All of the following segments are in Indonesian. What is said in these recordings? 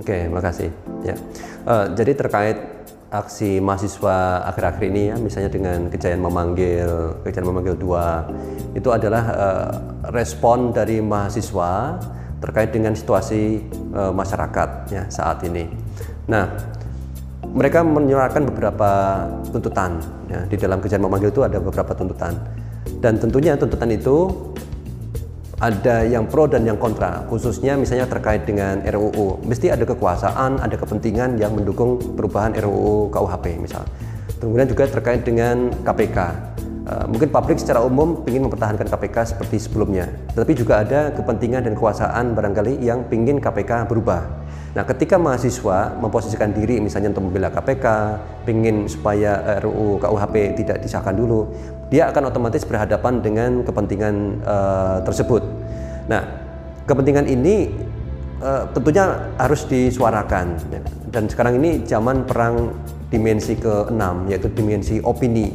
Oke, makasih. Ya, uh, jadi terkait aksi mahasiswa akhir-akhir ini ya, misalnya dengan kejayaan memanggil, kejayaan memanggil dua, itu adalah uh, respon dari mahasiswa terkait dengan situasi uh, masyarakat ya saat ini. Nah, mereka menyuarakan beberapa tuntutan ya, di dalam kejayaan memanggil itu ada beberapa tuntutan dan tentunya tuntutan itu ada yang pro dan yang kontra, khususnya misalnya terkait dengan RUU. Mesti ada kekuasaan, ada kepentingan yang mendukung perubahan RUU KUHP misal. Kemudian juga terkait dengan KPK. Eh, mungkin publik secara umum ingin mempertahankan KPK seperti sebelumnya, tetapi juga ada kepentingan dan kekuasaan barangkali yang ingin KPK berubah. Nah, ketika mahasiswa memposisikan diri misalnya untuk membela KPK, ingin supaya RUU KUHP tidak disahkan dulu, dia akan otomatis berhadapan dengan kepentingan uh, tersebut. Nah, kepentingan ini uh, tentunya harus disuarakan. Dan sekarang ini zaman perang dimensi ke-6 yaitu dimensi opini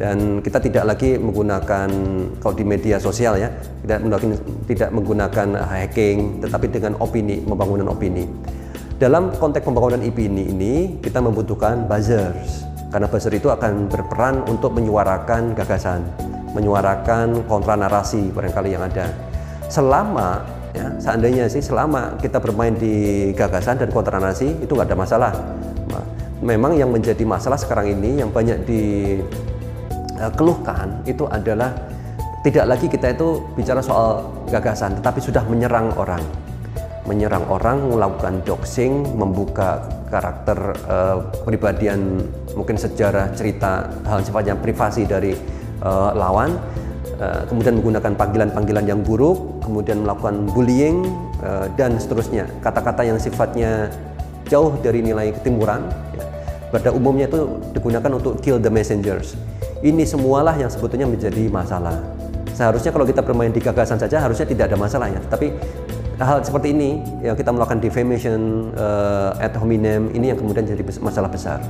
dan kita tidak lagi menggunakan kalau di media sosial ya tidak menggunakan tidak menggunakan hacking tetapi dengan opini pembangunan opini dalam konteks pembangunan opini ini kita membutuhkan buzzers karena buzzer itu akan berperan untuk menyuarakan gagasan, menyuarakan kontra narasi barangkali yang ada. Selama ya, seandainya sih selama kita bermain di gagasan dan kontra narasi itu nggak ada masalah. Memang yang menjadi masalah sekarang ini yang banyak dikeluhkan itu adalah tidak lagi kita itu bicara soal gagasan, tetapi sudah menyerang orang menyerang orang, melakukan doxing, membuka karakter uh, kepribadian, mungkin sejarah, cerita, hal sifatnya privasi dari uh, lawan, uh, kemudian menggunakan panggilan-panggilan yang buruk, kemudian melakukan bullying uh, dan seterusnya. Kata-kata yang sifatnya jauh dari nilai ketimuran, ya, pada umumnya itu digunakan untuk kill the messengers. Ini semualah yang sebetulnya menjadi masalah. Seharusnya kalau kita bermain di gagasan saja harusnya tidak ada masalahnya, tapi hal seperti ini yang kita melakukan defamation uh, ad hominem ini yang kemudian jadi masalah besar.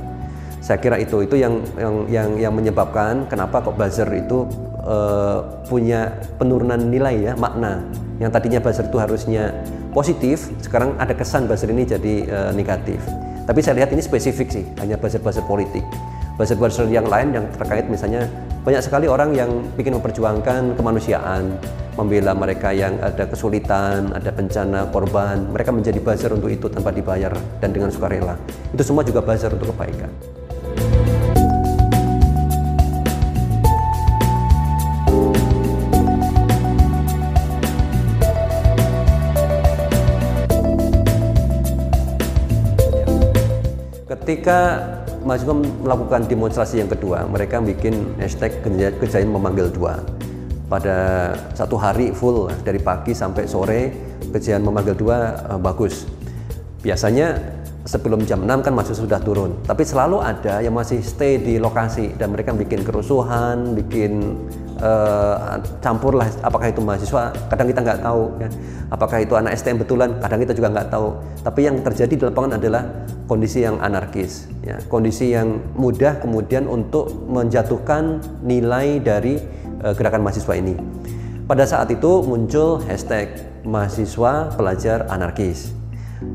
Saya kira itu itu yang yang yang, yang menyebabkan kenapa kok buzzer itu uh, punya penurunan nilai ya makna. Yang tadinya buzzer itu harusnya positif, sekarang ada kesan buzzer ini jadi uh, negatif. Tapi saya lihat ini spesifik sih, hanya buzzer-buzzer politik. Buzzer-buzzer yang lain yang terkait misalnya banyak sekali orang yang ingin memperjuangkan kemanusiaan, membela mereka yang ada kesulitan, ada bencana, korban. Mereka menjadi buzzer untuk itu tanpa dibayar dan dengan sukarela. Itu semua juga buzzer untuk kebaikan. Ketika mahasiswa melakukan demonstrasi yang kedua, mereka bikin hashtag kejayaan memanggil dua. Pada satu hari full dari pagi sampai sore kejadian memanggil dua uh, bagus. Biasanya sebelum jam 6 kan masih sudah turun. Tapi selalu ada yang masih stay di lokasi dan mereka bikin kerusuhan bikin uh, campur lah apakah itu mahasiswa kadang kita nggak tahu ya. apakah itu anak STM betulan kadang kita juga nggak tahu tapi yang terjadi di lapangan adalah kondisi yang anarkis ya kondisi yang mudah kemudian untuk menjatuhkan nilai dari uh, gerakan mahasiswa ini. Pada saat itu muncul hashtag mahasiswa pelajar anarkis.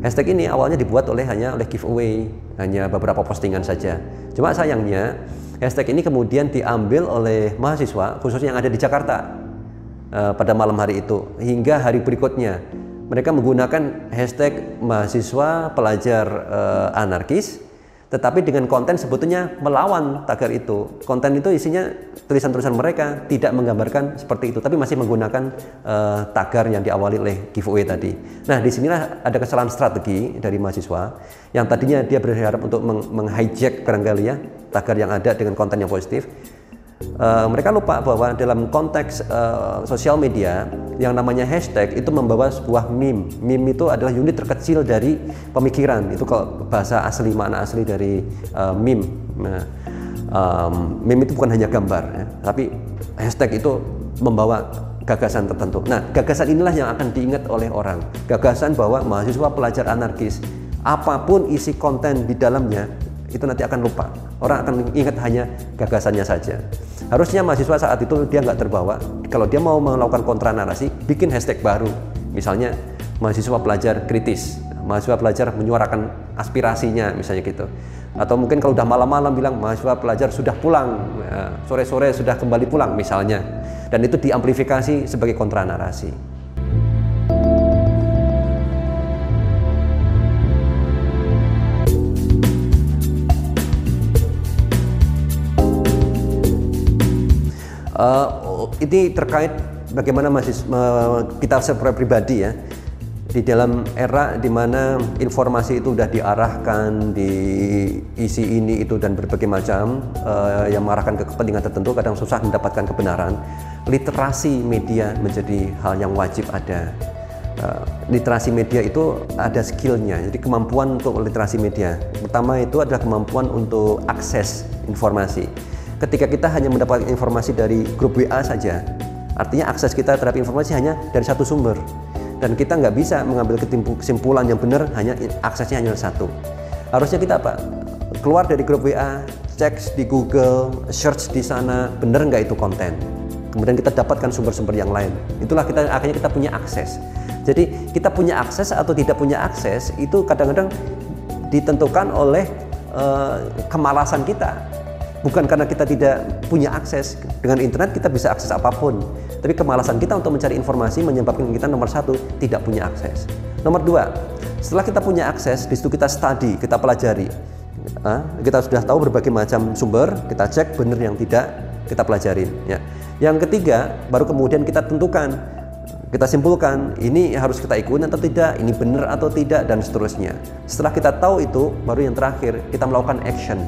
Hashtag ini awalnya dibuat oleh hanya oleh giveaway, hanya beberapa postingan saja. Cuma sayangnya hashtag ini kemudian diambil oleh mahasiswa khususnya yang ada di Jakarta uh, pada malam hari itu hingga hari berikutnya. Mereka menggunakan hashtag mahasiswa pelajar uh, anarkis tetapi dengan konten sebetulnya melawan tagar itu. Konten itu isinya tulisan-tulisan mereka tidak menggambarkan seperti itu, tapi masih menggunakan uh, tagar yang diawali oleh giveaway tadi. Nah, di sinilah ada kesalahan strategi dari mahasiswa yang tadinya dia berharap untuk meng-hijack barangkali ya tagar yang ada dengan konten yang positif Uh, mereka lupa bahwa dalam konteks uh, sosial media yang namanya hashtag itu membawa sebuah meme. Meme itu adalah unit terkecil dari pemikiran. Itu kalau bahasa asli makna asli dari uh, meme. Nah, um, meme itu bukan hanya gambar, ya, tapi hashtag itu membawa gagasan tertentu. Nah, gagasan inilah yang akan diingat oleh orang. Gagasan bahwa mahasiswa pelajar anarkis, apa pun isi konten di dalamnya itu nanti akan lupa. Orang akan ingat hanya gagasannya saja. Harusnya mahasiswa saat itu dia nggak terbawa. Kalau dia mau melakukan kontra narasi, bikin hashtag baru. Misalnya mahasiswa pelajar kritis, mahasiswa pelajar menyuarakan aspirasinya misalnya gitu atau mungkin kalau udah malam-malam bilang mahasiswa pelajar sudah pulang ya, sore-sore sudah kembali pulang misalnya dan itu diamplifikasi sebagai kontra narasi uh, ini terkait bagaimana masih kita secara pribadi ya di dalam era di mana informasi itu sudah diarahkan di isi ini itu dan berbagai macam uh, yang mengarahkan ke kepentingan tertentu kadang susah mendapatkan kebenaran. Literasi media menjadi hal yang wajib ada. Uh, literasi media itu ada skillnya jadi kemampuan untuk literasi media. Pertama itu adalah kemampuan untuk akses informasi ketika kita hanya mendapatkan informasi dari grup WA saja. Artinya akses kita terhadap informasi hanya dari satu sumber. Dan kita nggak bisa mengambil kesimpulan yang benar hanya aksesnya hanya satu. Harusnya kita apa keluar dari grup WA cek di Google search di sana benar nggak itu konten? Kemudian kita dapatkan sumber-sumber yang lain. Itulah kita akhirnya kita punya akses. Jadi kita punya akses atau tidak punya akses itu kadang-kadang ditentukan oleh uh, kemalasan kita bukan karena kita tidak punya akses dengan internet kita bisa akses apa pun tapi kemalasan kita untuk mencari informasi menyebabkan kita nomor satu tidak punya akses. Nomor dua, setelah kita punya akses, di situ kita study, kita pelajari. kita sudah tahu berbagai macam sumber, kita cek benar yang tidak, kita pelajarin. Ya. Yang ketiga, baru kemudian kita tentukan, kita simpulkan ini harus kita ikuti atau tidak, ini benar atau tidak, dan seterusnya. Setelah kita tahu itu, baru yang terakhir kita melakukan action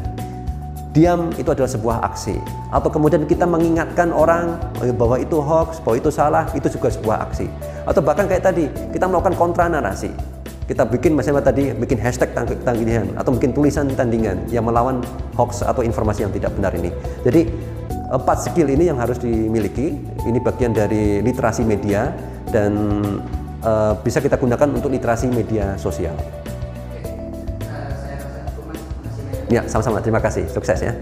diam itu adalah sebuah aksi. Atau kemudian kita mengingatkan orang bahwa itu hoax, bahwa itu salah, itu juga sebuah aksi. Atau bahkan kayak tadi kita melakukan kontra narasi kita bikin misalnya tadi bikin hashtag tandingan atau bikin tulisan tandingan yang melawan hoax atau informasi yang tidak benar ini. Jadi empat skill ini yang harus dimiliki. Ini bagian dari literasi media dan uh, bisa kita gunakan untuk literasi media sosial Ya, sama-sama. Terima kasih. Sukses ya.